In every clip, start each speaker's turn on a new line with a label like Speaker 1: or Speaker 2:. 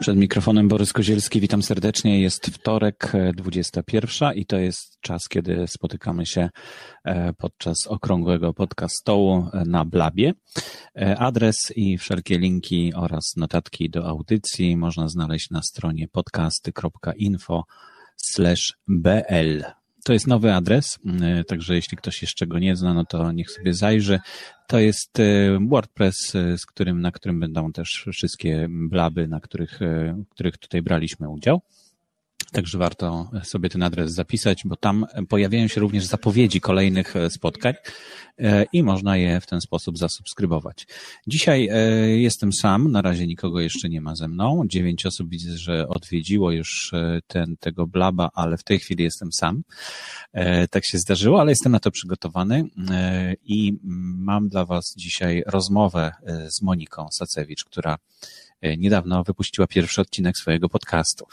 Speaker 1: Przed mikrofonem Borys Kozielski, witam serdecznie. Jest wtorek, 21 i to jest czas, kiedy spotykamy się podczas okrągłego podcast stołu na Blabie. Adres i wszelkie linki oraz notatki do audycji można znaleźć na stronie podcasty.info bl. To jest nowy adres, mm, także jeśli ktoś jeszcze go nie zna, no to niech sobie zajrzy. To jest e, WordPress, e, z którym, na którym będą też wszystkie blaby, na których, e, których tutaj braliśmy udział. Także warto sobie ten adres zapisać, bo tam pojawiają się również zapowiedzi kolejnych e, spotkań e, i można je w ten sposób zasubskrybować. Dzisiaj e, jestem sam, na razie nikogo jeszcze nie ma ze mną. Dziewięć osób widzę, że odwiedziło już ten, tego blaba, ale w tej chwili jestem sam. Tak się zdarzyło, ale jestem na to przygotowany i mam dla Was dzisiaj rozmowę z Moniką Sacewicz, która niedawno wypuściła pierwszy odcinek swojego podcastu.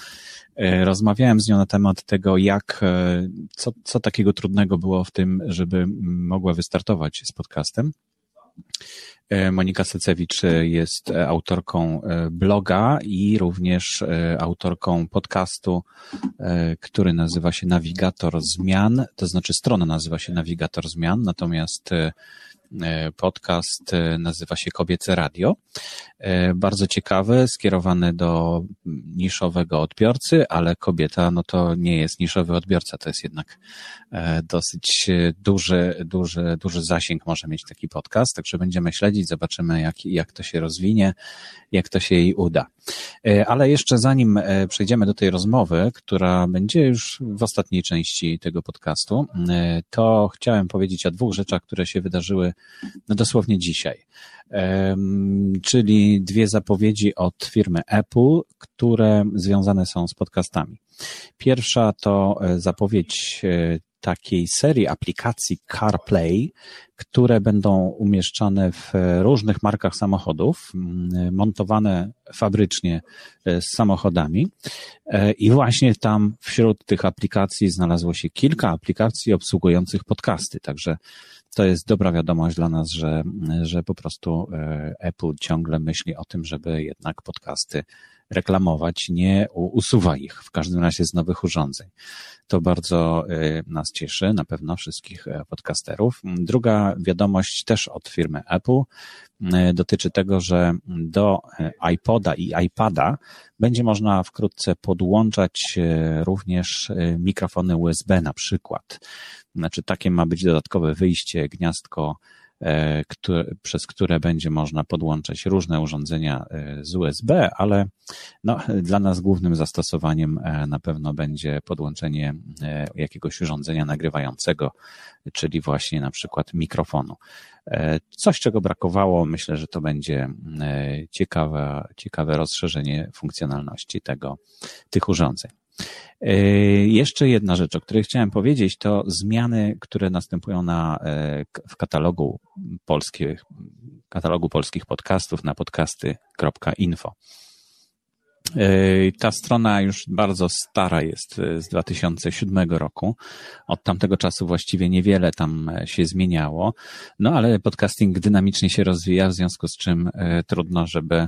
Speaker 1: E, rozmawiałem z nią na temat tego, jak, e, co, co takiego trudnego było w tym, żeby mogła wystartować z podcastem. E, Monika Secewicz jest autorką bloga i również autorką podcastu, który nazywa się Nawigator Zmian, to znaczy strona nazywa się Nawigator Zmian, natomiast E, podcast e, nazywa się Kobiece Radio. E, bardzo ciekawy, skierowany do niszowego odbiorcy, ale kobieta, no to nie jest niszowy odbiorca, to jest jednak dosyć duży, duży, duży zasięg może mieć taki podcast, także będziemy śledzić, zobaczymy jak, jak to się rozwinie, jak to się jej uda. Ale jeszcze zanim przejdziemy do tej rozmowy, która będzie już w ostatniej części tego podcastu, to chciałem powiedzieć o dwóch rzeczach, które się wydarzyły no dosłownie dzisiaj. Czyli dwie zapowiedzi od firmy Apple, które związane są z podcastami. Pierwsza to e, zapowiedź e, takiej serii aplikacji CarPlay, które będą umieszczane w różnych markach samochodów, montowane fabrycznie e, z samochodami. I właśnie tam wśród tych aplikacji znalazło się kilka aplikacji obsługujących podcasty. Także to jest dobra wiadomość dla nas, że, że po prostu e, Apple ciągle myśli o tym, żeby jednak podcasty reklamować, nie usuwa ich, w każdym razie z nowych urządzeń. To bardzo e, nas cieszy, na pewno wszystkich e, podcasterów. Druga wiadomość też od firmy Apple dotyczy tego, że do iPoda i iPada będzie można wkrótce podłączać również mikrofony USB na przykład. Znaczy takie ma być dodatkowe wyjście, gniazdko, e, które, przez które będzie można podłączać różne urządzenia e, z USB, ale no, dla nas głównym zastosowaniem e, na pewno będzie podłączenie jakiegoś urządzenia nagrywającego, czyli właśnie na przykład mikrofonu. Coś, czego brakowało, myślę, że to będzie ciekawe, ciekawe rozszerzenie funkcjonalności tego, tych urządzeń. E, jeszcze jedna rzecz, o której chciałem powiedzieć, to zmiany, które następują na, e, w katalogu polskich, katalogu polskich podcastów na podcasty.info. E, ta strona już bardzo stara jest z 2007 roku. Od tamtego czasu właściwie niewiele tam się zmieniało. No ale podcasting dynamicznie się rozwija, w związku z czym trudno, żeby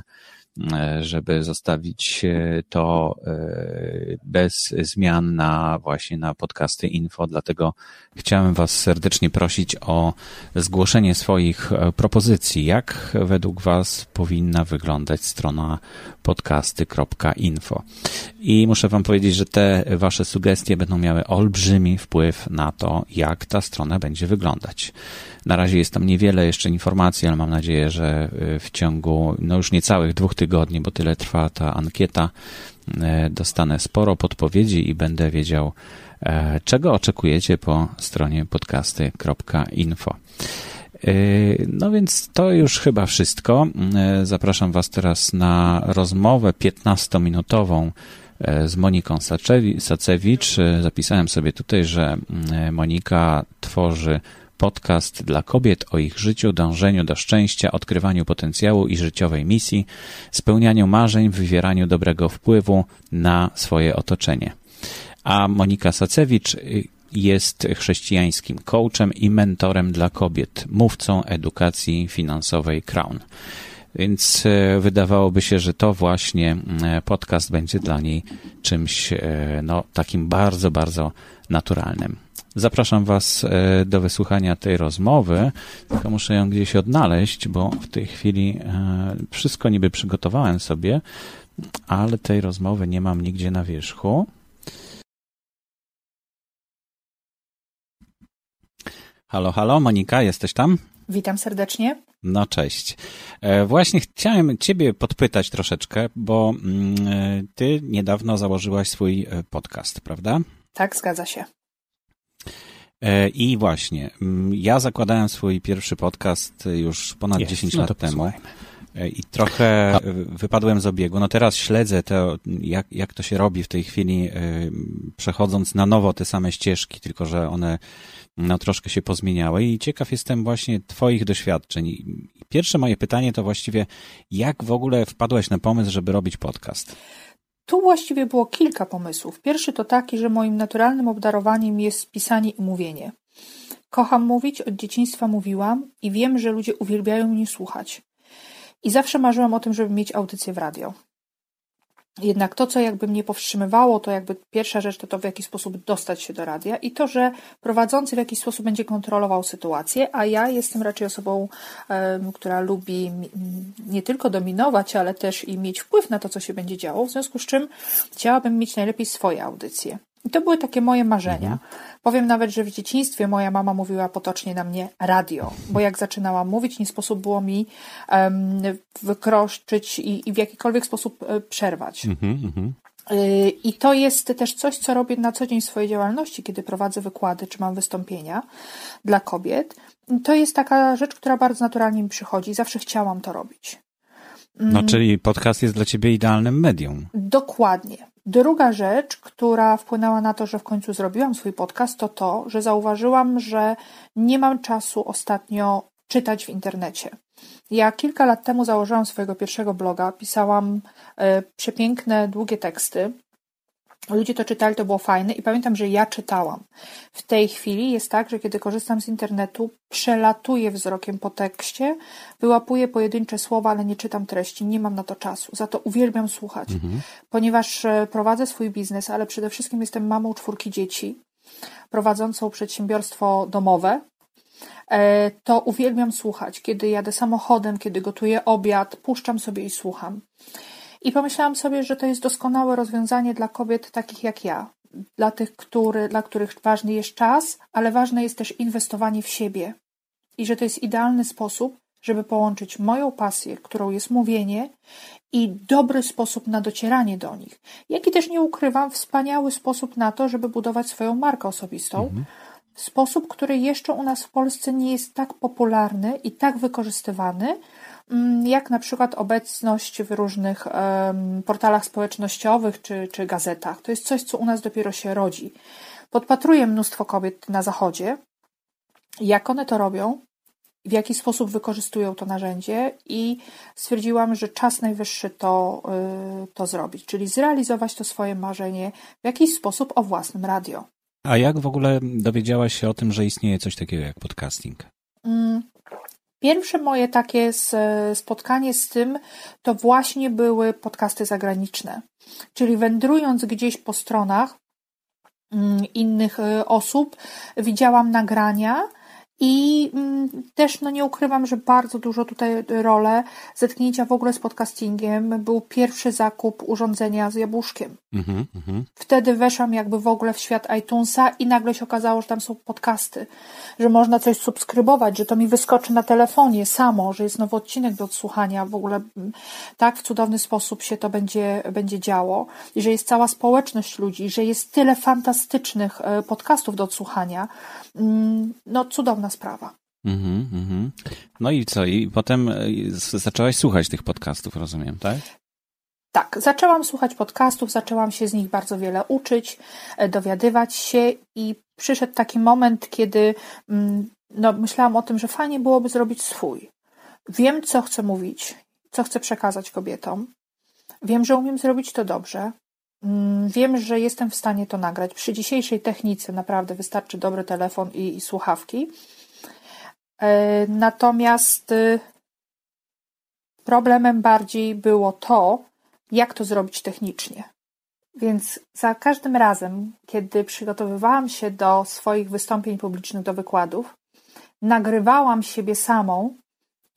Speaker 1: żeby zostawić to e, bez zmian na właśnie na podcasty info. Dlatego chciałem Was serdecznie prosić o zgłoszenie swoich e, propozycji, jak według Was powinna wyglądać strona podcasty.info. I muszę Wam powiedzieć, że te Wasze sugestie będą miały olbrzymi wpływ na to, jak ta strona będzie wyglądać. Na razie jest tam niewiele jeszcze informacji, ale mam nadzieję, że y, w ciągu no już niecałych dwóch tygodni, bo tyle trwa ta ankieta, y, dostanę sporo podpowiedzi i będę wiedział, e, czego oczekujecie po stronie podcasty.info. Y, no więc to już chyba wszystko. Zapraszam Was teraz na rozmowę 15-minutową z Moniką Sacewicz. Zapisałem sobie tutaj, że Monika tworzy podcast dla kobiet o ich życiu, dążeniu do szczęścia, odkrywaniu potencjału i życiowej misji, spełnianiu marzeń, wywieraniu dobrego wpływu na swoje otoczenie. A Monika Sacewicz jest chrześcijańskim coachem i mentorem dla kobiet, mówcą edukacji finansowej Crown. Więc e, wydawałoby się, że to właśnie e, podcast będzie dla niej czymś no, takim bardzo, bardzo naturalnym. Zapraszam Was do wysłuchania tej rozmowy, tylko muszę ją gdzieś odnaleźć, bo w tej chwili wszystko niby przygotowałem sobie, ale tej rozmowy nie mam nigdzie na wierzchu. Halo, halo, Monika, jesteś tam?
Speaker 2: Witam serdecznie.
Speaker 1: No cześć. E, właśnie chciałem Ciebie podpytać troszeczkę, bo mm, e, Ty niedawno założyłaś swój e, podcast, prawda?
Speaker 2: Tak, zgadza się.
Speaker 1: I właśnie, mm, ja zakładałem swój pierwszy podcast już ponad Jest, 10 no lat temu. Posłuchajmy. I trochę wypadłem z obiegu. No teraz śledzę to, jak, jak to się robi w tej chwili, przechodząc na nowo te same ścieżki, tylko że one no, troszkę się pozmieniały i ciekaw jestem właśnie Twoich doświadczeń. Pierwsze moje pytanie to właściwie, jak w ogóle wpadłeś na pomysł, żeby robić podcast?
Speaker 2: Tu właściwie było kilka pomysłów. Pierwszy to taki, że moim naturalnym obdarowaniem jest pisanie i mówienie. Kocham mówić, od dzieciństwa mówiłam i wiem, że ludzie uwielbiają mnie słuchać. I zawsze marzyłam o tym, żeby mieć audycję w radio. Jednak to, co jakby mnie powstrzymywało, to jakby pierwsza rzecz to to, w jaki sposób dostać się do radia i to, że prowadzący w jakiś sposób będzie kontrolował sytuację, a ja jestem raczej osobą, która lubi nie tylko dominować, ale też i mieć wpływ na to, co się będzie działo, w związku z czym chciałabym mieć najlepiej swoje audycje. I to były takie moje marzenia. Mhm. Powiem nawet, że w dzieciństwie moja mama mówiła potocznie na mnie radio, bo jak zaczynałam mówić, nie sposób było mi um, wykroszczyć i, i, w jakikolwiek sposób e, przerwać. Mhm, mhm. Y, I to jest też coś, co robię na co dzień w swojej działalności, kiedy prowadzę wykłady czy mam wystąpienia dla kobiet. To jest taka rzecz, która bardzo naturalnie mi przychodzi. Zawsze chciałam to robić.
Speaker 1: No, czyli podcast jest dla ciebie idealnym medium.
Speaker 2: Dokładnie. Druga rzecz, która wpłynęła na to, że w końcu zrobiłam swój podcast, to to, że zauważyłam, że nie mam czasu ostatnio czytać w internecie. Ja kilka lat temu założyłam swojego pierwszego bloga, pisałam e, przepiękne, długie teksty Ludzie to czytali, to było fajne i pamiętam, że ja czytałam. W tej chwili jest tak, że kiedy korzystam z internetu, przelatuję wzrokiem po tekście, wyłapuję pojedyncze słowa, ale nie czytam treści, nie mam na to czasu. Za to uwielbiam słuchać, mhm. ponieważ e, prowadzę swój biznes, ale przede wszystkim jestem mamą czwórki dzieci, prowadzącą przedsiębiorstwo domowe, e, to uwielbiam słuchać. Kiedy jadę samochodem, kiedy gotuję obiad, puszczam sobie i słucham. I pomyślałam sobie, że to jest doskonałe rozwiązanie dla kobiet takich jak ja, dla tych, który, dla których ważny jest czas, ale ważne jest też inwestowanie w siebie. I że to jest idealny sposób, żeby połączyć moją pasję, którą jest mówienie, i dobry sposób na docieranie do nich. Jak i też nie ukrywam, wspaniały sposób na to, żeby budować swoją markę osobistą. Mhm. Sposób, który jeszcze u nas w Polsce nie jest tak popularny i tak wykorzystywany, jak na przykład obecność w różnych portalach społecznościowych czy, czy gazetach. To jest coś, co u nas dopiero się rodzi. Podpatruję mnóstwo kobiet na zachodzie, jak one to robią, w jaki sposób wykorzystują to narzędzie i stwierdziłam, że czas najwyższy to, yy, to zrobić, czyli zrealizować to swoje marzenie w jakiś sposób o własnym radio.
Speaker 1: A jak w ogóle dowiedziałaś się o tym, że istnieje coś takiego jak podcasting?
Speaker 2: Pierwsze moje takie spotkanie z tym to właśnie były podcasty zagraniczne. Czyli wędrując gdzieś po stronach mm, innych e, osób, widziałam nagrania i mm, też no nie ukrywam, że bardzo dużo tutaj rolę zetknięcia w ogóle z podcastingiem był pierwszy zakup urządzenia z jabłuszkiem. Mm -hmm. Wtedy weszłam jakby w ogóle w świat iTunesa i nagle się okazało, że tam są podcasty, że można coś subskrybować, że to mi wyskoczy na telefonie samo, że jest nowy odcinek do odsłuchania, w ogóle mm, tak w cudowny sposób się to będzie, będzie działo i że jest cała społeczność ludzi, że jest tyle fantastycznych e, podcastów do odsłuchania. Mm, no cudowna sprawa. Mm -hmm.
Speaker 1: No i co? I potem e, zaczęłaś słuchać tych podcastów, rozumiem, tak?
Speaker 2: Tak, zaczęłam słuchać podcastów, zaczęłam się z nich bardzo wiele uczyć, e, dowiadywać się i przyszedł taki moment, kiedy mm, no, myślałam o tym, że fajnie byłoby zrobić swój. Wiem, co chcę mówić, co chcę przekazać kobietom. Wiem, że umiem zrobić to dobrze. Mm, wiem, że jestem w stanie to nagrać. Przy dzisiejszej technice naprawdę wystarczy dobry telefon i, i słuchawki. E, natomiast y, Problemem bardziej było to, jak to zrobić technicznie. Więc za każdym razem, kiedy przygotowywałam się do swoich wystąpień publicznych, do wykładów, nagrywałam siebie samą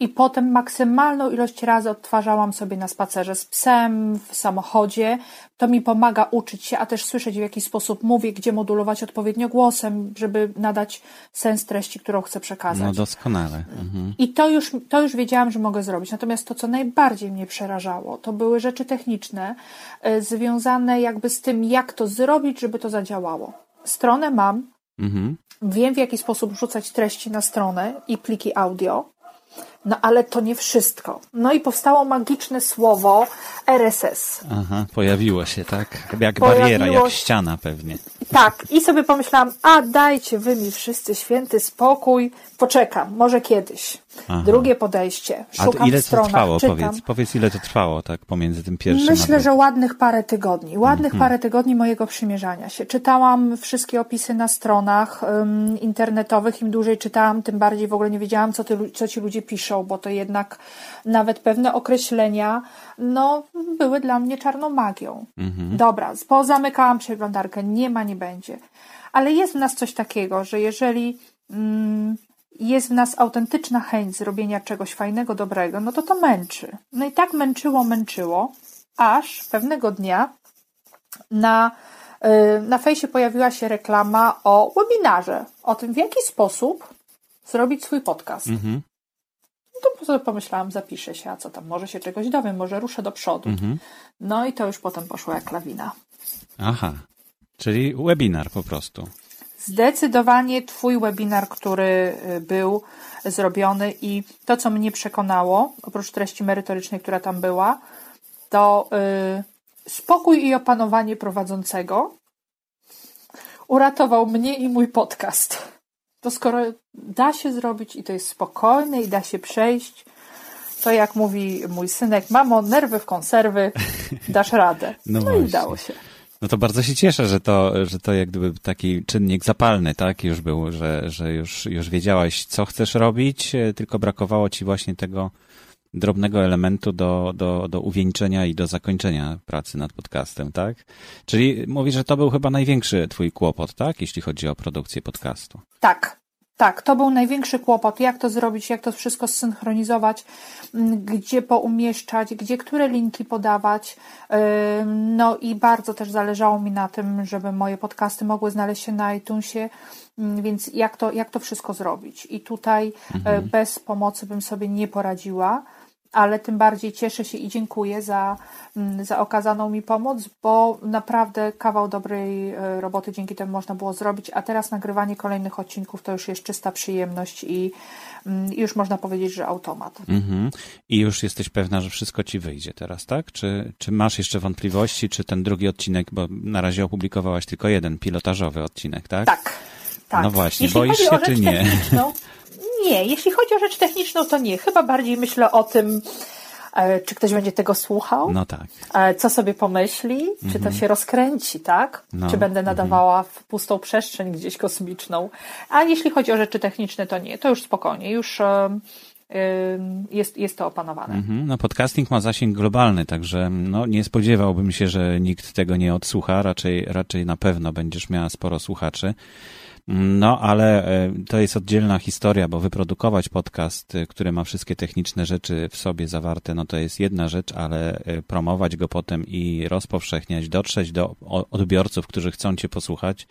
Speaker 2: i potem maksymalną ilość razy odtwarzałam sobie na spacerze z psem, w samochodzie. To mi pomaga uczyć się, a też słyszeć w jaki sposób mówię, gdzie modulować odpowiednio głosem, żeby nadać sens treści, którą chcę przekazać.
Speaker 1: No doskonale. Mhm.
Speaker 2: I to już, to już wiedziałam, że mogę zrobić. Natomiast to, co najbardziej mnie przerażało, to były rzeczy techniczne, y, związane jakby z tym, jak to zrobić, żeby to zadziałało. Stronę mam, mhm. wiem w jaki sposób wrzucać treści na stronę i pliki audio no ale to nie wszystko. No i powstało magiczne słowo RSS.
Speaker 1: Aha, pojawiło się, tak? Jak pojawiło... bariera, jak ściana pewnie.
Speaker 2: Tak, i sobie pomyślałam, a dajcie wy mi wszyscy święty spokój, poczekam, może kiedyś. Aha. Drugie podejście. Szukam
Speaker 1: a ile
Speaker 2: stronach,
Speaker 1: to trwało?
Speaker 2: czytam.
Speaker 1: Powiedz, powiedz, ile to trwało, tak, pomiędzy tym pierwszym
Speaker 2: Myślę, że ładnych parę tygodni. Ładnych mhm. parę tygodni mojego przymierzania się. Czytałam wszystkie opisy na stronach um, internetowych. Im dłużej czytałam, tym bardziej w ogóle nie wiedziałam, co, ty, co ci ludzie piszą, bo to jednak nawet pewne określenia, no, były dla mnie czarną magią. Mhm. Dobra, pozamykałam przeglądarkę, nie ma, nie będzie. Ale jest w nas coś takiego, że jeżeli mm, jest w nas autentyczna chęć zrobienia czegoś fajnego, dobrego, no to to męczy. No i tak męczyło, męczyło, aż pewnego dnia na, y, na fejsie pojawiła się reklama o webinarze, o tym, w jaki sposób zrobić swój podcast. Mhm. To sobie pomyślałam, zapiszę się, a co tam, może się czegoś dowiem, może ruszę do przodu. Mhm. No i to już potem poszło jak lawina.
Speaker 1: Aha, czyli webinar po prostu.
Speaker 2: Zdecydowanie Twój webinar, który y, był zrobiony i to, co mnie przekonało, oprócz treści merytorycznej, która tam była, to yy, spokój i opanowanie prowadzącego uratował mnie i mój podcast. To skoro da się zrobić i to jest spokojne i da się przejść, to jak mówi mój synek, mamo, nerwy w konserwy, dasz radę. No, no i udało się.
Speaker 1: No to bardzo się cieszę, że to, że to jak gdyby taki czynnik zapalny, tak, już był, że, że już, już wiedziałaś, co chcesz robić, e, tylko brakowało ci właśnie tego drobnego elementu do, do, do uwieńczenia i do zakończenia pracy nad podcastem, tak? Czyli mówisz, że to był chyba największy twój kłopot, tak? Jeśli chodzi o produkcję podcastu.
Speaker 2: Tak, tak, to był największy kłopot. Jak to zrobić, jak to wszystko zsynchronizować, mm, gdzie poumieszczać, gdzie które linki podawać. No i bardzo też zależało mi na tym, żeby moje podcasty mogły znaleźć się na iTunesie, mm, więc jak to, jak to wszystko zrobić. I tutaj e, mhm. bez pomocy bym sobie nie poradziła ale tym bardziej cieszę się i dziękuję za, mm, za okazaną mi pomoc, bo naprawdę kawał dobrej e, roboty dzięki temu można było zrobić, a teraz nagrywanie kolejnych odcinków to już jest czysta przyjemność i, mm, i już można powiedzieć, że automat. Mhm.
Speaker 1: I już jesteś pewna, że wszystko ci wyjdzie teraz, tak? Czy, czy masz jeszcze wątpliwości, czy ten drugi odcinek, bo na razie opublikowałaś tylko jeden pilotażowy odcinek, tak?
Speaker 2: Tak. Tak.
Speaker 1: No właśnie, Jeśli boisz się czy nie?
Speaker 2: Nie, jeśli chodzi o rzecz techniczną, to nie. Chyba bardziej myślę o tym, e, czy ktoś będzie tego słuchał?
Speaker 1: No tak.
Speaker 2: E, co sobie pomyśli? Czy to mhm. się rozkręci, tak? No. Czy będę mhm. nadawała w pustą przestrzeń gdzieś kosmiczną? A jeśli chodzi o rzeczy techniczne, to nie. To już spokojnie. Już e, jest, jest to opanowane.
Speaker 1: Mhm. No podcasting ma zasięg globalny, także no, nie spodziewałbym się, że nikt tego nie odsłucha. Raczej, raczej na pewno będziesz miała sporo słuchaczy. No, ale e, to jest oddzielna historia, bo wyprodukować podcast, e, który ma wszystkie techniczne rzeczy w sobie zawarte, no to jest jedna rzecz, ale e, promować go potem i rozpowszechniać, dotrzeć do odbiorców, którzy chcą Cię posłuchać,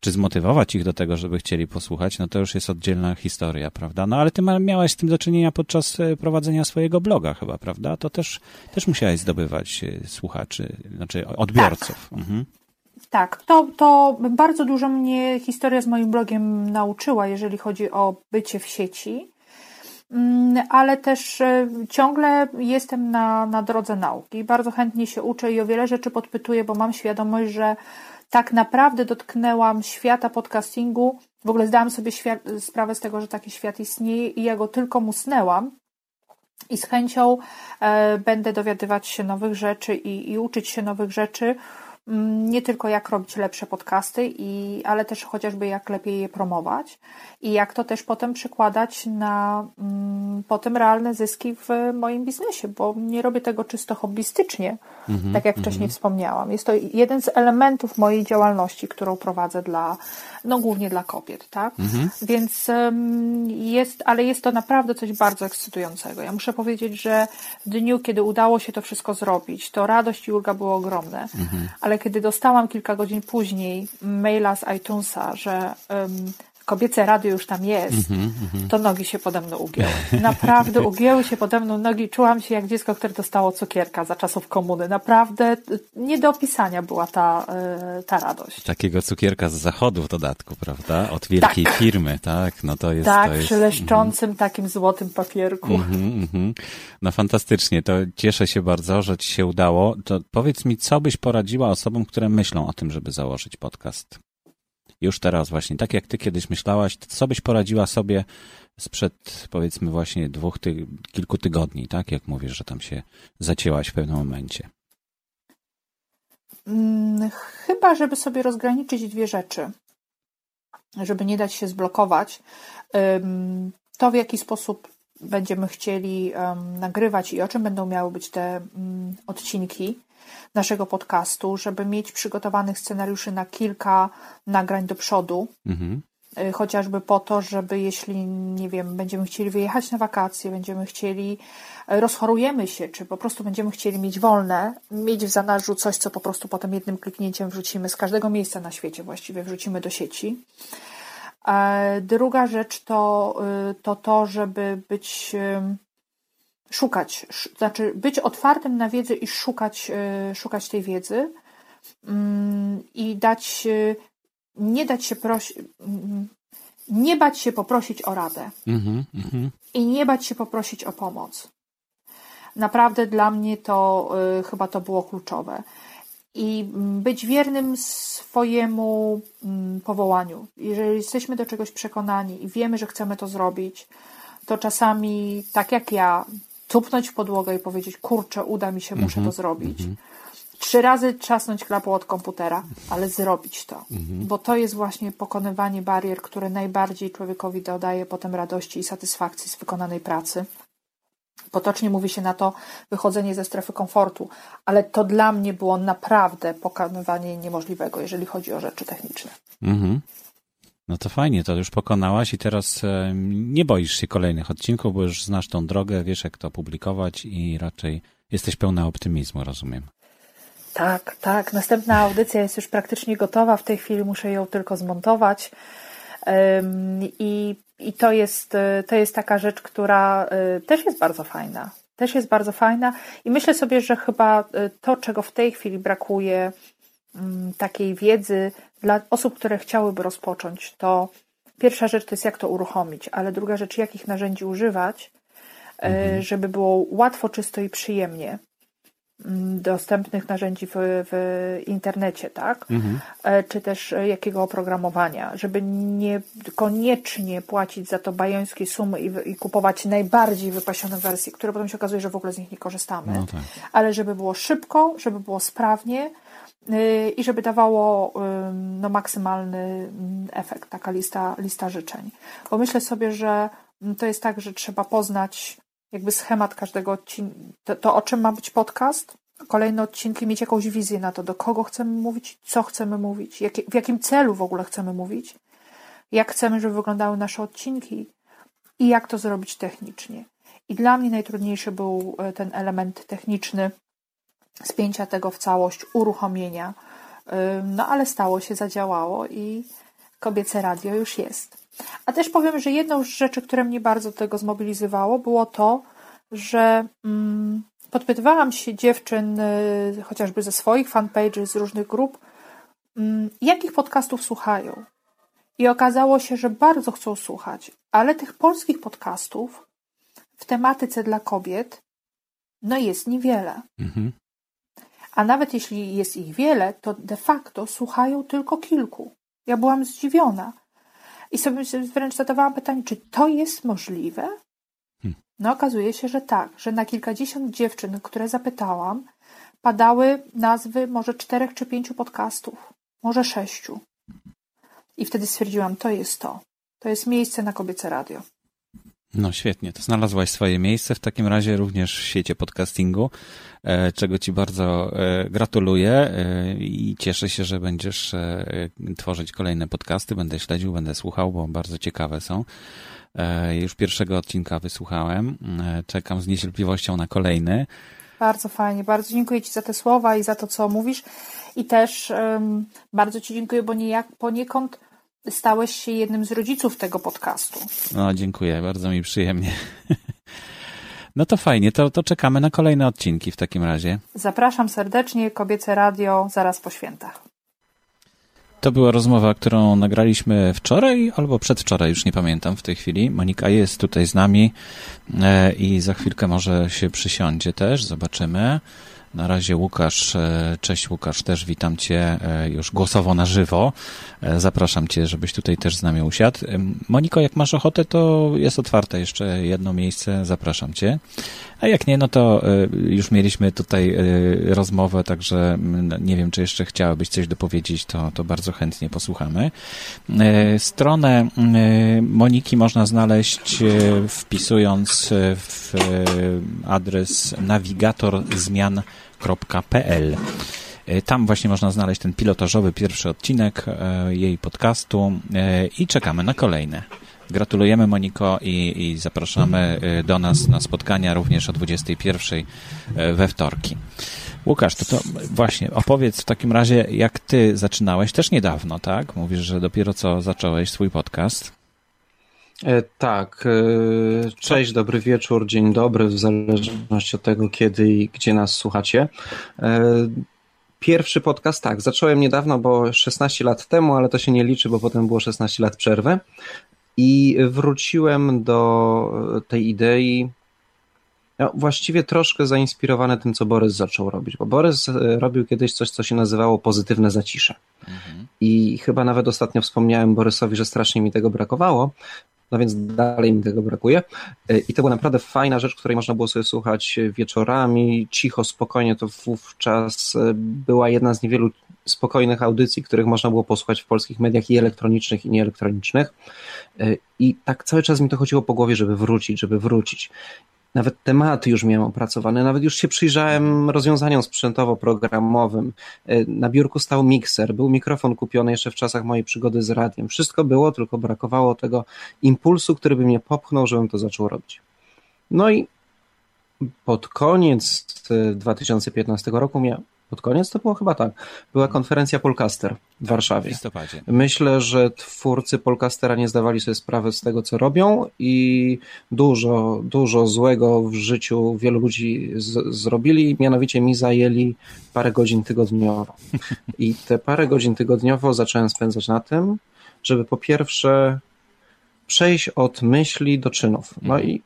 Speaker 1: czy zmotywować ich do tego, żeby chcieli posłuchać, no to już jest oddzielna historia, prawda? No ale ty miałeś z tym do czynienia podczas prowadzenia swojego bloga chyba, prawda? To też, też musiałeś zdobywać słuchaczy, znaczy odbiorców.
Speaker 2: Tak. Mhm. Tak, to, to bardzo dużo mnie historia z moim blogiem nauczyła, jeżeli chodzi o bycie w sieci, mm, ale też e, ciągle jestem na, na drodze nauki. Bardzo chętnie się uczę i o wiele rzeczy podpytuję, bo mam świadomość, że tak naprawdę dotknęłam świata podcastingu. W ogóle zdałam sobie sprawę z tego, że taki świat istnieje i ja go tylko musnęłam. I z chęcią e, będę dowiadywać się nowych rzeczy i, i uczyć się nowych rzeczy nie tylko jak robić lepsze podcasty, i, ale też chociażby jak lepiej je promować i jak to też potem przekładać na mm, potem realne zyski w moim biznesie, bo nie robię tego czysto hobbystycznie, mm-hmm, tak jak mm-hmm. wcześniej wspomniałam. Jest to jeden z elementów mojej działalności, którą prowadzę dla, no głównie dla kobiet, tak? Mm-hmm. Więc jest, ale jest to naprawdę coś bardzo ekscytującego. Ja muszę powiedzieć, że w dniu, kiedy udało się to wszystko zrobić, to radość i ulga były ogromne, ale kiedy dostałam kilka godzin później maila z iTunesa, że um, kobiece radio już tam jest, mm -hmm, to nogi się pode mną ugięły. Naprawdę ugięły się pode mną nogi. Czułam się jak dziecko, które dostało cukierka za czasów komuny. Naprawdę nie do opisania była ta, e, ta radość.
Speaker 1: Takiego cukierka z zachodu w dodatku, prawda? Od wielkiej tak. firmy, tak? No to jest.
Speaker 2: Tak,
Speaker 1: to jest,
Speaker 2: przy leszczącym mm -hmm. takim złotym papierku. Mm
Speaker 1: -hmm, no fantastycznie. To cieszę się bardzo, że ci się udało. To powiedz mi, co byś poradziła osobom, które myślą o tym, żeby założyć podcast? Już teraz właśnie, tak jak ty kiedyś myślałaś, co byś poradziła sobie sprzed powiedzmy właśnie dwóch, ty, kilku tygodni, tak? Jak mówisz, że tam się zacięłaś w pewnym momencie.
Speaker 2: Hmm, chyba, żeby sobie rozgraniczyć dwie rzeczy, żeby nie dać się zblokować. To, w jaki sposób będziemy chcieli nagrywać i o czym będą miały być te mm, odcinki, naszego podcastu, żeby mieć przygotowanych scenariuszy na kilka nagrań do przodu. Mhm. Y, chociażby po to, żeby jeśli, nie wiem, będziemy chcieli wyjechać na wakacje, będziemy chcieli, y, rozchorujemy się, czy po prostu będziemy chcieli mieć wolne, mieć w zanadrzu coś, co po prostu potem jednym kliknięciem wrzucimy z każdego miejsca na świecie, właściwie wrzucimy do sieci. Druga rzecz to y, to, to żeby być szukać, znaczy być otwartym na wiedzę i szukać, e, szukać tej wiedzy mm, i dać, nie dać się prosić, mm, nie bać się poprosić o radę mm -hmm. i nie bać się poprosić o pomoc. Naprawdę dla mnie to e, chyba to było kluczowe. I mm, być wiernym swojemu powołaniu. Jeżeli jesteśmy do czegoś przekonani i wiemy, że chcemy to zrobić, to czasami, tak jak ja, tupnąć w podłogę i powiedzieć, kurczę, uda mi się, muszę mm -hmm, to zrobić. Mm -hmm. Trzy razy trzasnąć klapą od komputera, ale zrobić to. Mm -hmm. Bo to jest właśnie pokonywanie barier, które najbardziej człowiekowi dodaje potem radości i satysfakcji z wykonanej pracy. Potocznie mówi się na to wychodzenie ze strefy komfortu, ale to dla mnie było naprawdę pokonywanie niemożliwego, jeżeli chodzi o rzeczy techniczne. Mhm.
Speaker 1: No to fajnie, to już pokonałaś i teraz e, nie boisz się kolejnych odcinków, bo już znasz tą drogę, wiesz jak to publikować i raczej jesteś pełna optymizmu, rozumiem.
Speaker 2: Tak, tak. Następna audycja jest już praktycznie gotowa. W tej chwili muszę ją tylko zmontować. I, i to, jest, e, to jest taka rzecz, która e, też jest bardzo fajna. Też jest bardzo fajna i myślę sobie, że chyba to, czego w tej chwili brakuje, takiej wiedzy dla osób, które chciałyby rozpocząć, to pierwsza rzecz to jest jak to uruchomić, ale druga rzecz, jakich narzędzi używać, e, mhm. żeby było łatwo, czysto i przyjemnie mm, dostępnych narzędzi w, w internecie, tak? Mhm. E, czy też e, jakiego oprogramowania, żeby nie koniecznie płacić za to bajońskie sumy i, i, kupować najbardziej wypasione wersje, które potem się okazuje, że w ogóle z nich nie korzystamy, no tak. ale żeby było szybko, żeby było sprawnie, i żeby dawało no, maksymalny mm, efekt, taka lista, lista życzeń. Bo myślę sobie, że mm, to jest tak, że trzeba poznać jakby schemat każdego odcinka, to, to, o czym ma być podcast, kolejne odcinki, mieć jakąś wizję na to, do kogo chcemy mówić, co chcemy mówić, jak, w jakim celu w ogóle chcemy mówić, jak chcemy, żeby wyglądały nasze odcinki i jak to zrobić technicznie. I dla mnie najtrudniejszy był e, ten element techniczny, spięcia tego w całość, uruchomienia. No ale stało się, zadziałało i kobiece radio już jest. A też powiem, że jedną z rzeczy, które mnie bardzo do tego zmobilizowało, było to, że mm, podpytywałam się dziewczyn, y, chociażby ze swoich fanpages, z różnych grup, mm, jakich podcastów słuchają. I okazało się, że bardzo chcą słuchać, ale tych polskich podcastów w tematyce dla kobiet no jest niewiele. Mhm. A nawet jeśli jest ich wiele, to de facto słuchają tylko kilku. Ja byłam zdziwiona. I sobie wręcz zadawałam pytanie, czy to jest możliwe? Hmm. No okazuje się, że tak, że na kilkadziesiąt dziewczyn, które zapytałam, padały nazwy może czterech czy pięciu podcastów, może sześciu. I wtedy stwierdziłam, to jest to. To jest miejsce na kobiece radio.
Speaker 1: No świetnie, to znalazłaś swoje miejsce w takim razie również w świecie podcastingu, e, czego Ci bardzo e, gratuluję e, i cieszę się, że będziesz tworzyć kolejne podcasty. Będę śledził, będę słuchał, bo bardzo ciekawe są. Już pierwszego odcinka wysłuchałem. Czekam z niecierpliwością na kolejny.
Speaker 2: Bardzo fajnie, bardzo dziękuję Ci za te słowa i za to, co mówisz. I też um, bardzo Ci dziękuję, bo niejak, poniekąd stałeś się jednym z rodziców tego podcastu.
Speaker 1: No, dziękuję, bardzo mi przyjemnie. No to fajnie, to, to czekamy na kolejne odcinki w takim razie.
Speaker 2: Zapraszam serdecznie, Kobiece Radio, zaraz po świętach.
Speaker 1: To była rozmowa, którą nagraliśmy wczoraj albo przedwczoraj, już nie pamiętam w tej chwili. Monika jest tutaj z nami e, i za chwilkę może się przysiądzie też, zobaczymy. Na razie Łukasz, e, cześć Łukasz, też witam Cię e, już głosowo na żywo. E, zapraszam Cię, żebyś tutaj też z nami usiadł. Moniko, jak masz ochotę, to jest otwarte jeszcze jedno miejsce, zapraszam Cię. A jak nie, no to już mieliśmy tutaj rozmowę, także nie wiem, czy jeszcze chciałabyś coś dopowiedzieć, to, to bardzo chętnie posłuchamy. Stronę Moniki można znaleźć wpisując w adres nawigator zmian www.pilotaż.pl. E, tam właśnie można znaleźć ten pilotażowy pierwszy odcinek e, jej podcastu e, i czekamy na kolejne. Gratulujemy Moniko i, i, zapraszamy do nas na spotkania również o 21 we wtorki. Łukasz, to, to właśnie opowiedz w takim razie, jak ty zaczynałeś też niedawno, tak? Mówisz, że dopiero co zacząłeś swój podcast.
Speaker 3: E, tak. E, cześć, dobry wieczór, dzień dobry, w zależności od tego, kiedy i gdzie nas słuchacie. E, pierwszy podcast, tak, zacząłem niedawno, bo 16 lat temu, ale to się nie liczy, bo potem było 16 lat przerwy. I wróciłem do tej idei, no, właściwie troszkę zainspirowany tym, co Borys zaczął robić, bo Borys robił kiedyś coś, co się nazywało pozytywne zacisze. Mhm. I chyba nawet ostatnio wspomniałem Borysowi, że strasznie mi tego brakowało, no więc dalej mi tego brakuje. E, I to była naprawdę fajna rzecz, której można było sobie słuchać wieczorami, cicho, spokojnie. To wówczas e, była jedna z niewielu spokojnych audycji, których można było posłuchać w polskich mediach i elektronicznych, i nieelektronicznych. E, I tak cały czas mi to chodziło po głowie, żeby wrócić, żeby wrócić nawet tematy już miałem opracowane, nawet już się przyjrzałem rozwiązaniom sprzętowo-programowym. E, na biurku stał mikser, był mikrofon kupiony jeszcze w czasach mojej przygody z radiem. Wszystko było, tylko brakowało tego impulsu, który by mnie popchnął, żebym to zaczął robić. No i pod koniec 2015 e, roku miałem pod koniec to było chyba tak. Była konferencja Polcaster w Warszawie. W
Speaker 1: listopadzie.
Speaker 3: Myślę, że twórcy Polcastera nie zdawali sobie sprawy z tego, co robią i dużo, dużo złego w życiu wielu ludzi z, zrobili, mianowicie mi zajęli parę godzin tygodniowo. I te parę godzin tygodniowo zacząłem spędzać na tym, żeby po pierwsze przejść od myśli do czynów. No mhm. i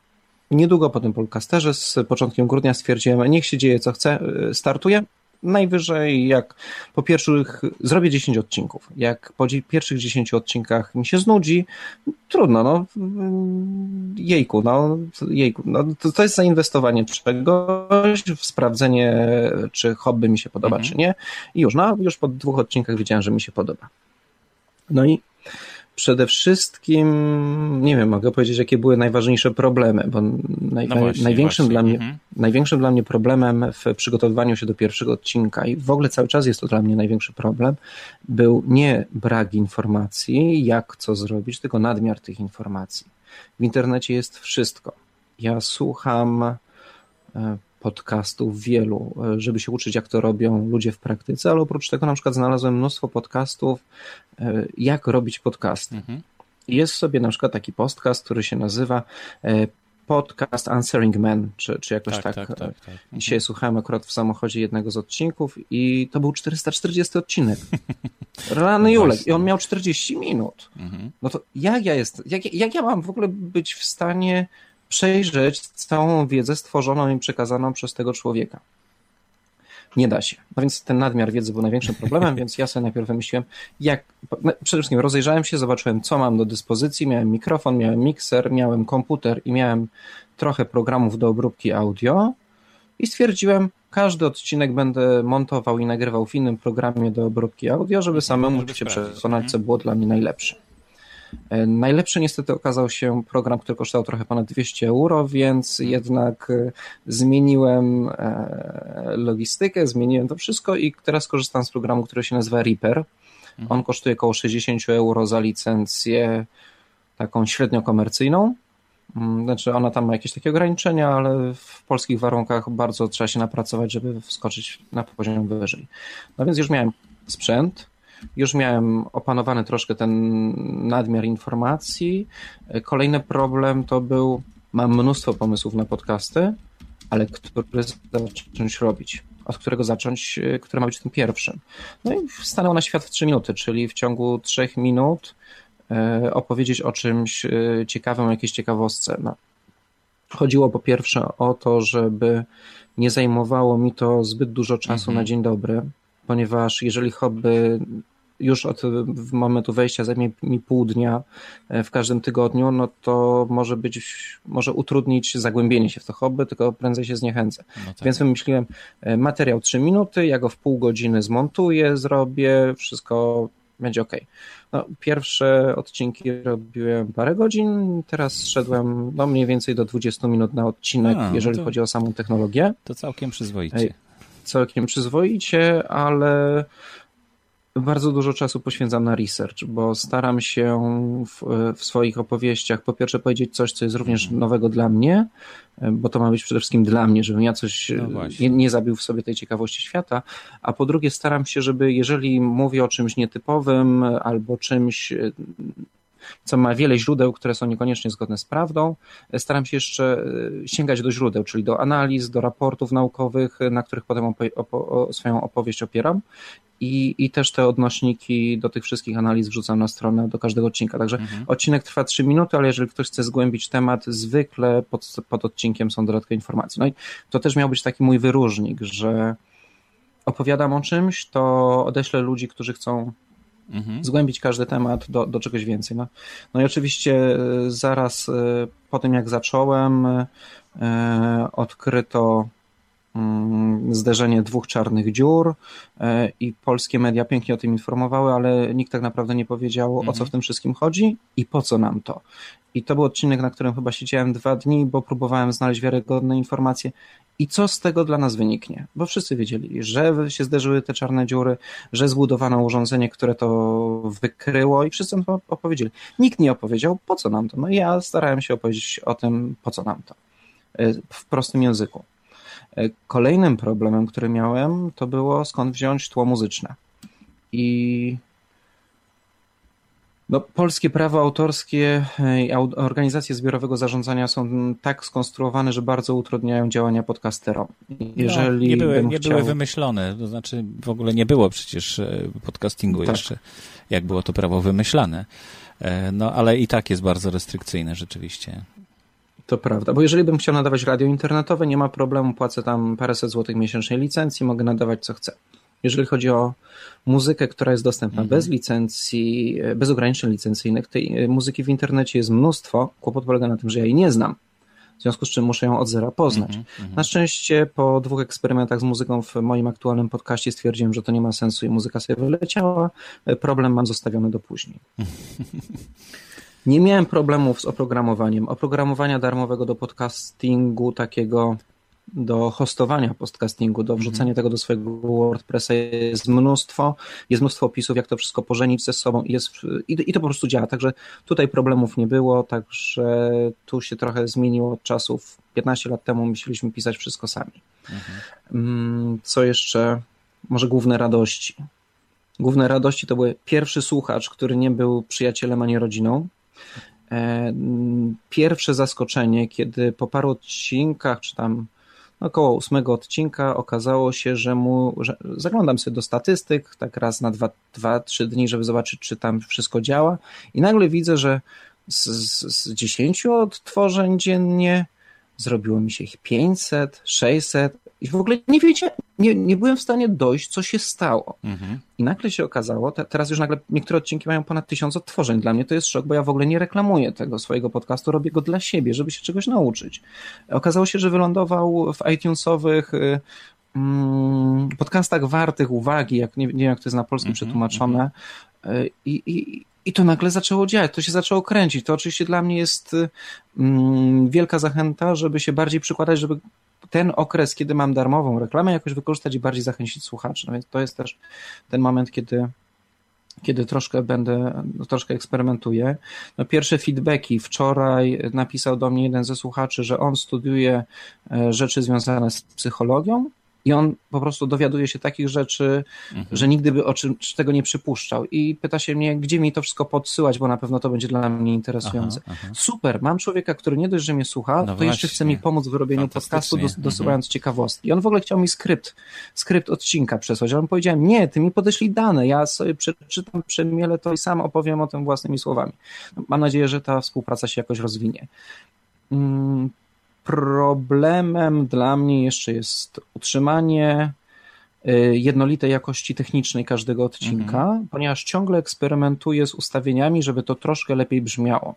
Speaker 3: niedługo po tym Polcasterze z początkiem grudnia stwierdziłem, niech się dzieje co chce, startuję najwyżej jak po pierwszych, zrobię 10 odcinków. Jak po pierwszych 10 odcinkach mi się znudzi, trudno, no jejku, no jejku, no to, to jest zainwestowanie czegoś, w sprawdzenie, czy hobby mi się podoba, mhm. czy nie i już, no już po dwóch odcinkach wiedziałem, że mi się podoba. No i Przede wszystkim, nie wiem, mogę powiedzieć, jakie były najważniejsze problemy, bo naj, no właśnie, największym, właśnie. Dla mnie, mhm. największym dla mnie problemem w przygotowywaniu się do pierwszego odcinka i w ogóle cały czas jest to dla mnie największy problem, był nie brak informacji, jak co zrobić, tylko nadmiar tych informacji. W internecie jest wszystko. Ja słucham e, podcastów wielu, e, żeby się uczyć, jak to robią ludzie w praktyce, ale oprócz tego na przykład znalazłem mnóstwo podcastów, e, jak robić podcasty. Mhm. Jest sobie na przykład taki podcast, który się nazywa e, podcast Answering Man, czy, czy jakoś tak. tak, tak, tak, tak. Mhm. Dzisiaj słuchałem akurat w samochodzie jednego z odcinków i to był 440 odcinek. Rany Julek. I on miał 40 minut. Mhm. No to jak ja jest, jak, jak ja mam w ogóle być w stanie przejrzeć całą wiedzę stworzoną i przekazaną przez tego człowieka. Nie da się. No więc ten nadmiar wiedzy był największym problemem, więc ja sobie najpierw wymyśliłem, jak. No, przede wszystkim rozejrzałem się, zobaczyłem, co mam do dyspozycji. Miałem mikrofon, miałem mikser, miałem komputer i miałem trochę programów do obróbki audio i stwierdziłem, każdy odcinek będę montował i nagrywał w innym programie do obróbki audio, żeby samemu
Speaker 1: Żeby
Speaker 3: się przekonać,
Speaker 1: Mhm.
Speaker 3: co było dla mnie najlepsze. E, Najlepszy niestety okazał się program, który kosztował trochę ponad 200 euro, więc jednak e, zmieniłem e, logistykę, zmieniłem to wszystko i teraz korzystam z programu, który się nazywa Reaper. On kosztuje około 60 euro za licencję taką średnio komercyjną. Mm, Znaczy ona tam ma jakieś takie ograniczenia, ale w polskich warunkach bardzo trzeba się napracować, żeby wskoczyć na poziom wyżej. No więc już miałem sprzęt, już miałem opanowany troszkę ten nadmiar informacji. Kolejny problem to był, mam mnóstwo pomysłów na podcasty, ale który zacząć robić? Od którego zacząć, y, który ma być tym pierwszym? No i stanęło na świat w 3 minuty, czyli w ciągu 3 minut e, opowiedzieć o czymś e, ciekawym, o jakiejś ciekawostce. No. Chodziło po pierwsze o to, żeby nie zajmowało mi to zbyt dużo czasu
Speaker 1: Mhm.
Speaker 3: na dzień dobry, ponieważ jeżeli hobby już od momentu wejścia zajmie mi pół dnia e, w każdym tygodniu, no to może być, może utrudnić zagłębienie się w to hobby, tylko prędzej się zniechęcę.
Speaker 1: No tak.
Speaker 3: Więc wymyśliłem e, materiał 3 minuty, ja go w pół godziny zmontuję, zrobię, wszystko będzie ok. No, pierwsze odcinki robiłem parę godzin, teraz szedłem no, mniej więcej do 20 minut na odcinek,
Speaker 1: A, no
Speaker 3: jeżeli
Speaker 1: to-
Speaker 3: chodzi o samą technologię.
Speaker 1: To całkiem przyzwoicie.
Speaker 3: Całkiem przyzwoicie, ale bardzo dużo czasu poświęcam na research, bo staram się w, w swoich opowieściach po pierwsze powiedzieć coś, co jest również
Speaker 1: Mhm.
Speaker 3: nowego dla mnie, bo to ma być przede wszystkim dla mnie, żebym ja coś
Speaker 1: No
Speaker 3: e, nie, nie zabił w sobie tej ciekawości świata, a po drugie staram się, żeby jeżeli mówię o czymś nietypowym albo czymś e, co ma wiele źródeł, które są niekoniecznie zgodne z prawdą. Staram się jeszcze e, sięgać do źródeł, czyli do analiz, do raportów naukowych, na których potem opo- opo- swoją opowieść opieram. I, I też te odnośniki do tych wszystkich analiz wrzucam na stronę do każdego odcinka. Także
Speaker 1: Mhm.
Speaker 3: odcinek trwa 3 minuty, ale jeżeli ktoś chce zgłębić temat, zwykle pod, pod odcinkiem są dodatkowe informacje. No i to też miał być taki mój wyróżnik, że opowiadam o czymś, to odeślę ludzi, którzy chcą
Speaker 1: Mhm.
Speaker 3: zgłębić każdy temat do, do czegoś więcej. No, no i oczywiście e, zaraz e, po tym, jak zacząłem, e, odkryto mm, zderzenie dwóch czarnych dziur i polskie media pięknie o tym informowały, ale nikt tak naprawdę nie powiedział, o co
Speaker 1: Mhm.
Speaker 3: w tym wszystkim chodzi i po co nam to. I to był odcinek, na którym chyba siedziałem dwa dni, bo próbowałem znaleźć wiarygodne informacje. I co z tego dla nas wyniknie? Bo wszyscy wiedzieli, że się zderzyły te czarne dziury, że zbudowano urządzenie, które to wykryło i wszyscy to opowiedzieli. Nikt nie opowiedział, po co nam to. No ja starałem się opowiedzieć o tym, po co nam to. E, W prostym języku. E, Kolejnym problemem, który miałem, to było skąd wziąć tło muzyczne. I no, polskie prawo autorskie e, i organizacje zbiorowego zarządzania są tak skonstruowane, że bardzo utrudniają działania podcasterom. Jeżeli
Speaker 1: no, nie były, nie
Speaker 3: chciał...
Speaker 1: były wymyślone, to znaczy w ogóle nie było przecież e, podcastingu
Speaker 3: Tak.
Speaker 1: jeszcze, jak było to prawo wymyślane. E, No ale i tak jest bardzo restrykcyjne rzeczywiście.
Speaker 3: To prawda, bo jeżeli bym chciał nadawać radio internetowe, nie ma problemu, płacę tam paręset złotych miesięcznej licencji, mogę nadawać co chcę. Jeżeli chodzi o muzykę, która jest dostępna
Speaker 1: Mhm.
Speaker 3: bez licencji, bez ograniczeń licencyjnych, tej e, muzyki w internecie jest mnóstwo. Kłopot polega na tym, że ja jej nie znam. W związku z czym muszę ją od zera poznać.
Speaker 1: Mhm, mhm.
Speaker 3: Na szczęście po dwóch eksperymentach z muzyką w moim aktualnym podcaście stwierdziłem, że to nie ma sensu i muzyka sobie wyleciała. E, Problem mam zostawiony do później. Nie miałem problemów z oprogramowaniem. Oprogramowania darmowego do podcastingu, takiego do hostowania podcastingu, do wrzucania tego do swojego WordPressa jest mnóstwo. Jest mnóstwo opisów, jak to wszystko pożenić ze sobą i, jest, i, i to po prostu działa. Także tutaj problemów nie było, także tu się trochę zmieniło od czasów. 15 lat temu musieliśmy pisać wszystko sami. Mm, Co jeszcze? Może główne radości. Główne radości to były pierwszy słuchacz, który nie był przyjacielem ani rodziną. E, Pierwsze zaskoczenie, kiedy po paru odcinkach, czy tam około ósmego odcinka, okazało się, że mu, że zaglądam sobie do statystyk, tak raz na dwa, dwa, trzy dni, żeby zobaczyć, czy tam wszystko działa, i nagle widzę, że z, z, z 10 odtworzeń dziennie zrobiło mi się ich 500, 600 i w ogóle nie wiedziałem, nie, nie byłem w stanie dojść, co się stało.
Speaker 1: Mhm.
Speaker 3: I nagle się okazało, te, teraz już nagle niektóre odcinki mają ponad tysiąc odtworzeń. Dla mnie to jest szok, bo ja w ogóle nie reklamuję tego swojego podcastu, robię go dla siebie, żeby się czegoś nauczyć. Okazało się, że wylądował w iTunesowych y, mm, podcastach wartych uwagi, jak nie, nie wiem jak to jest na polskim -hmm, przetłumaczone mm -hmm. i, i, i to nagle zaczęło działać, to się zaczęło kręcić. To oczywiście dla mnie jest mm, wielka zachęta, żeby się bardziej przykładać, żeby ten okres, kiedy mam darmową reklamę, jakoś wykorzystać i bardziej zachęcić słuchaczy. No więc to jest też ten moment, kiedy kiedy troszkę będę, troszkę eksperymentuję. No pierwsze feedbacki. Wczoraj napisał do mnie jeden ze słuchaczy, że on studiuje e, rzeczy związane z psychologią i on po prostu dowiaduje się takich rzeczy, mhm. że nigdy by o czym tego nie przypuszczał. I pyta się mnie, gdzie mi to wszystko podsyłać, bo na pewno to będzie dla mnie interesujące. Aha, aha. Super, mam człowieka, który nie dość, że mnie słucha, no to właśnie. jeszcze chce mi pomóc w wyrobieniu podcastu, dos dosyłając mhm. ciekawostki. I on w ogóle chciał mi skrypt, skrypt odcinka przesłać, ale on powiedziałem, nie, ty mi podeślij dane, ja sobie przeczytam, przemielę to i sam opowiem o tym własnymi słowami. Mam nadzieję, że ta współpraca się jakoś rozwinie. Problemem dla mnie jeszcze jest utrzymanie y, jednolitej jakości technicznej każdego odcinka, mhm. ponieważ ciągle eksperymentuję z ustawieniami, żeby to troszkę lepiej brzmiało.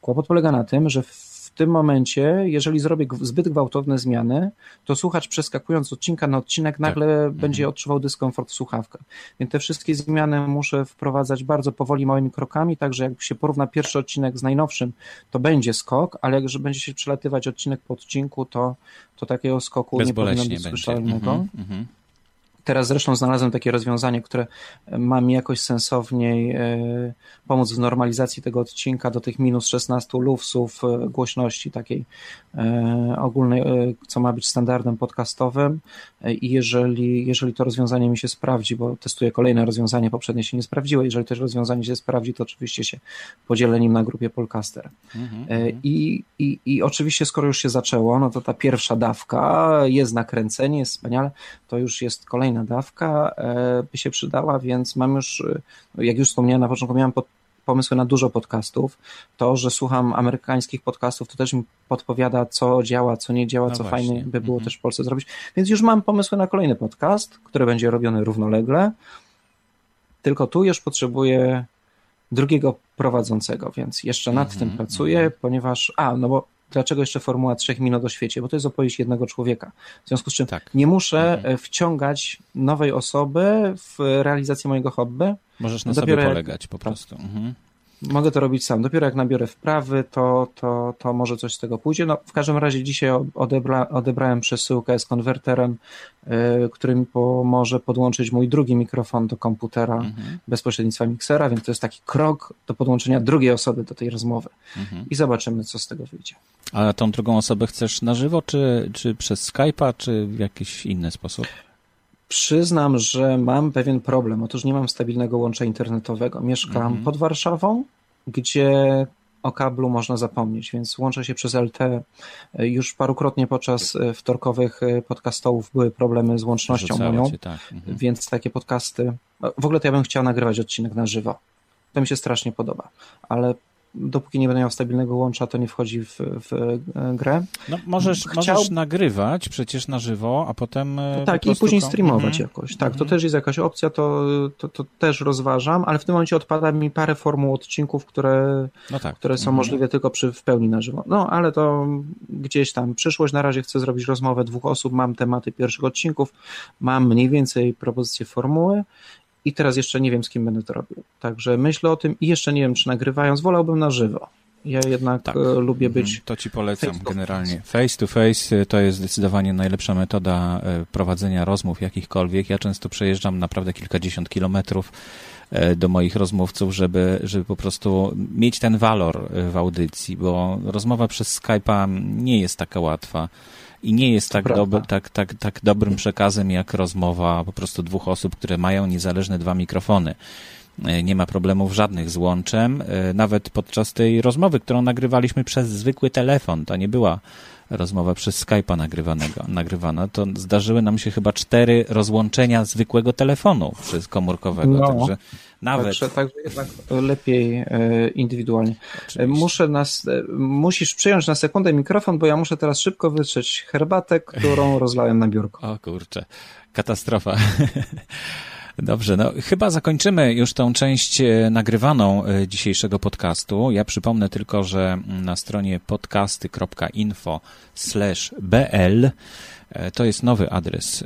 Speaker 3: Kłopot polega na tym, że w tym momencie, jeżeli zrobię zbyt gwałtowne zmiany, to słuchacz przeskakując odcinka na odcinek tak. nagle mhm. będzie odczuwał dyskomfort w słuchawkach. Więc te wszystkie zmiany muszę wprowadzać bardzo powoli, małymi krokami, także jak się porówna pierwszy odcinek z najnowszym, to będzie skok, ale jak będzie się przelatywać odcinek po odcinku, to, to takiego skoku nie powinno być słyszalnego. Mhm, mhm. Teraz zresztą znalazłem takie rozwiązanie, które ma mi jakoś sensowniej e, pomóc w normalizacji tego odcinka do tych minus 16 lufsów e, głośności takiej e, ogólnej, co ma być standardem podcastowym i jeżeli, jeżeli to rozwiązanie mi się sprawdzi, bo testuję kolejne rozwiązanie, poprzednie się nie sprawdziło, jeżeli też rozwiązanie się sprawdzi, to oczywiście się podzielę nim na grupie Polcaster. Mhm, mhm. I, i, I oczywiście skoro już się zaczęło, no to ta pierwsza dawka jest nakręcenie, jest wspaniale, to już jest kolejna kolejna dawka e, by się przydała, więc mam już, e, jak już wspomniałem na początku, miałem pod, pomysły na dużo podcastów. To, że słucham amerykańskich podcastów, to też mi podpowiada, co działa, co nie działa, no co właśnie. fajnie by było mhm. też w Polsce zrobić. Więc już mam pomysły na kolejny podcast, który będzie robiony równolegle. Tylko tu już potrzebuję drugiego prowadzącego, więc jeszcze nad tym mhm, pracuję, mhm. ponieważ, a, no bo dlaczego jeszcze Formuła trzech minut o świecie, bo to jest opowieść jednego człowieka. W związku z czym tak. nie muszę mhm. E, wciągać nowej osoby w realizację mojego hobby.
Speaker 1: Możesz na Dopiero sobie polegać po prostu. Mhm.
Speaker 3: Mogę to robić sam. Dopiero jak nabiorę wprawy, to, to, to może coś z tego pójdzie. No, w każdym razie dzisiaj odebra, odebrałem przesyłkę z konwerterem, yy, który mi pomoże podłączyć mój drugi mikrofon do komputera mhm. bez pośrednictwa miksera, więc to jest taki krok do podłączenia drugiej osoby do tej rozmowy. Mhm. I zobaczymy, co z tego wyjdzie.
Speaker 1: A tą drugą osobę chcesz na żywo, czy, czy przez Skype'a, czy w jakiś inny sposób?
Speaker 3: Przyznam, że mam pewien problem. Otóż nie mam stabilnego łącza internetowego. Mieszkam mhm. pod Warszawą, gdzie o kablu można zapomnieć, więc łączę się przez LTE. Już parukrotnie podczas e, wtorkowych e, podcastów były problemy z łącznością moją, tak. mhm. więc takie podcasty. W ogóle to ja bym chciał nagrywać odcinek na żywo. To mi się strasznie podoba, ale dopóki nie będę miał stabilnego łącza, to nie wchodzi w, w e, grę.
Speaker 1: No, możesz, Chciał... możesz nagrywać przecież na żywo, a potem.
Speaker 3: No tak, i później streamować mhm. jakoś. Tak, to mhm. też jest jakaś opcja, to, to, to, też rozważam, ale w tym momencie odpada mi parę formuł odcinków, które, no tak. które są mhm. możliwe tylko przy w pełni na żywo. No ale to gdzieś tam przyszłość. Na razie chcę zrobić rozmowę dwóch osób, mam tematy pierwszych odcinków, mam mniej więcej propozycje formuły i teraz jeszcze nie wiem, z kim będę to robił. Także myślę o tym i jeszcze nie wiem, czy nagrywając, wolałbym na żywo. Ja jednak tak. E, lubię mhm. być.
Speaker 1: To ci polecam face generalnie. Face to face e, to jest zdecydowanie najlepsza metoda e, prowadzenia rozmów jakichkolwiek. Ja często przejeżdżam naprawdę kilkadziesiąt kilometrów do moich rozmówców, żeby, żeby po prostu mieć ten walor w audycji, bo rozmowa przez Skype'a nie jest taka łatwa i nie jest tak, doby, tak, tak, tak dobrym przekazem jak rozmowa po prostu dwóch osób, które mają niezależne dwa mikrofony. E, nie ma problemów żadnych z łączem. E, nawet podczas tej rozmowy, którą nagrywaliśmy przez zwykły telefon, to nie była rozmowa przez Skype'a nagrywanego, nagrywana, to zdarzyły nam się chyba cztery rozłączenia zwykłego telefonu przez komórkowego. No. Także nawet.
Speaker 3: Także, także jednak lepiej e, indywidualnie. Oczywiście. Muszę nas, musisz przyjąć na sekundę mikrofon, bo ja muszę teraz szybko wytrzeć herbatę, którą rozlałem na biurko.
Speaker 1: O kurczę, katastrofa. Dobrze, no chyba zakończymy już tą część e, nagrywaną e, dzisiejszego podcastu. Ja przypomnę tylko, że na stronie podcasty.info/bl e, to jest nowy adres,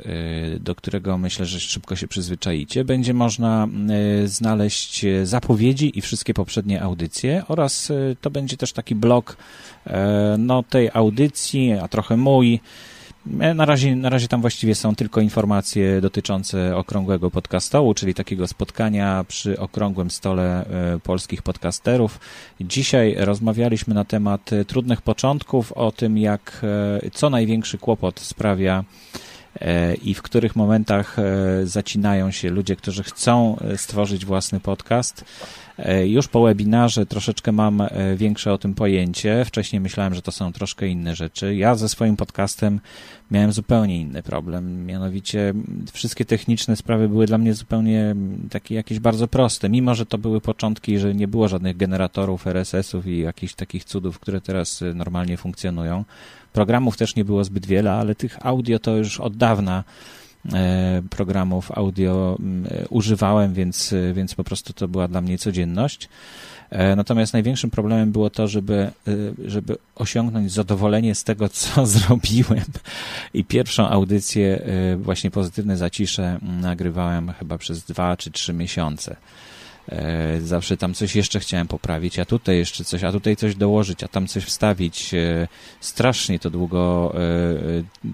Speaker 1: do którego myślę, że szybko się przyzwyczajicie. Będzie można znaleźć zapowiedzi i wszystkie poprzednie audycje oraz to będzie też taki blog no, tej audycji, a trochę mój na razie, na razie tam właściwie są tylko informacje dotyczące okrągłego podcastołu, czyli takiego spotkania przy okrągłym stole e, polskich podcasterów. Dzisiaj rozmawialiśmy na temat e, trudnych początków, o tym jak co największy kłopot sprawia i w których momentach zacinają się ludzie, którzy chcą stworzyć własny podcast. E, już po webinarze troszeczkę mam e, większe o tym pojęcie. Wcześniej myślałem, że to są troszkę inne rzeczy. Ja ze swoim podcastem miałem zupełnie inny problem. Mianowicie wszystkie techniczne sprawy były dla mnie zupełnie takie jakieś bardzo proste. Mimo, że to były początki, że nie było żadnych generatorów RSS-ów i jakichś takich cudów, które teraz e, normalnie funkcjonują. Programów też nie było zbyt wiele, ale tych audio to już od dawna E, programów audio e, używałem, więc, e, więc po prostu to była dla mnie codzienność. Natomiast największym problemem było to, żeby, żeby osiągnąć zadowolenie z tego, co zrobiłem. I pierwszą audycję, właśnie pozytywne zacisze, nagrywałem chyba przez dwa czy trzy miesiące. Zawsze tam coś jeszcze chciałem poprawić, a tutaj jeszcze coś, a tutaj coś dołożyć, a tam coś wstawić. Strasznie to długo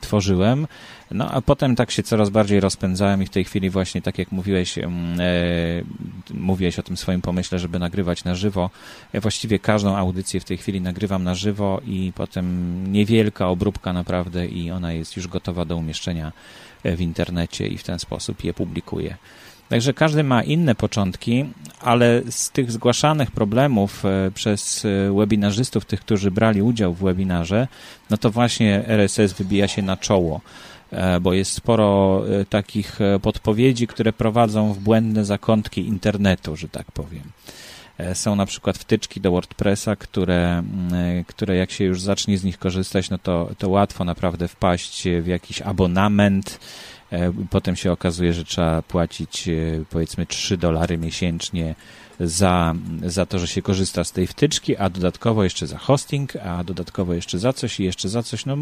Speaker 1: tworzyłem. No a potem tak się coraz bardziej rozpędzałem i w tej chwili właśnie, tak jak mówiłeś, e, mówiłeś o tym swoim pomyśle, żeby nagrywać na żywo. Ja właściwie każdą audycję w tej chwili nagrywam na żywo i potem niewielka obróbka naprawdę i ona jest już gotowa do umieszczenia w internecie i w ten sposób je publikuję. Także każdy ma inne początki, ale z tych zgłaszanych problemów e, przez e, webinarzystów, tych, którzy brali udział w webinarze, no to właśnie RSS wybija się na czoło. E, bo jest sporo takich podpowiedzi, które prowadzą w błędne zakątki internetu, że tak powiem. Są na przykład wtyczki do WordPressa, które, które jak się już zacznie z nich korzystać, no to, to łatwo naprawdę wpaść w jakiś abonament. Potem się okazuje, że trzeba płacić powiedzmy 3 dolary miesięcznie za, za to, że się korzysta z tej wtyczki, a dodatkowo jeszcze za hosting, a dodatkowo jeszcze za coś i jeszcze za coś. No,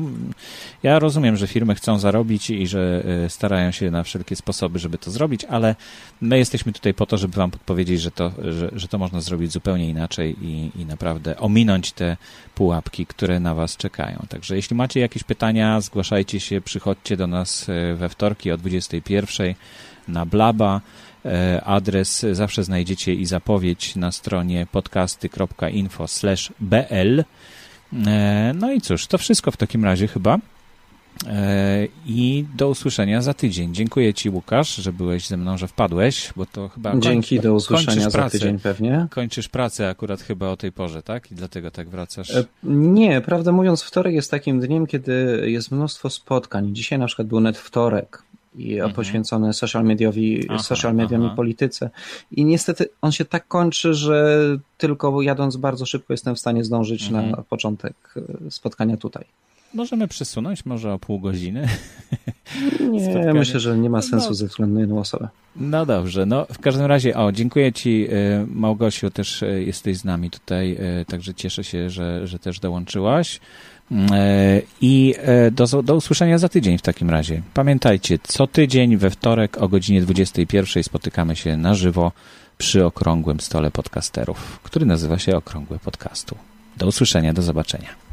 Speaker 1: ja rozumiem, że firmy chcą zarobić i że e, starają się na wszelkie sposoby, żeby to zrobić, ale my jesteśmy tutaj po to, żeby Wam podpowiedzieć, że to, że, że to można zrobić zupełnie inaczej i, i naprawdę ominąć te pułapki, które na Was czekają. Także jeśli macie jakieś pytania, zgłaszajcie się, przychodźcie do nas e, we wtorki o 21 na Blaba. E, adres zawsze znajdziecie i zapowiedź na stronie podcasty.info/bl. E, no i cóż, to wszystko w takim razie chyba. E, I do usłyszenia za tydzień. Dziękuję Ci, Łukasz, że byłeś ze mną, że wpadłeś, bo to chyba.
Speaker 3: Dzięki, koń... do usłyszenia za tydzień pewnie.
Speaker 1: Kończysz pracę akurat chyba o tej porze, tak? I dlatego tak wracasz.
Speaker 3: Nie, prawdę mówiąc, wtorek jest takim dniem, kiedy jest mnóstwo spotkań. Dzisiaj na przykład był net wtorek i mhm. poświęcone social mediowi, aha, social mediom aha. i polityce. I niestety on się tak kończy, że tylko jadąc bardzo szybko jestem w stanie zdążyć mhm. na początek e, spotkania tutaj.
Speaker 1: Możemy przesunąć może o pół godziny.
Speaker 3: Nie, Spotkanie. myślę, że nie ma sensu no, ze względu na jedną osobę.
Speaker 1: No dobrze, no w każdym razie, o, dziękuję Ci e, Małgosiu, też e, jesteś z nami tutaj, także cieszę się, że, że też dołączyłaś. E, I e, do, do usłyszenia za tydzień w takim razie. Pamiętajcie, co tydzień we wtorek o godzinie 21 spotykamy się na żywo przy okrągłym stole podcasterów, który nazywa się Okrągłe Podcastu. Do usłyszenia, do zobaczenia.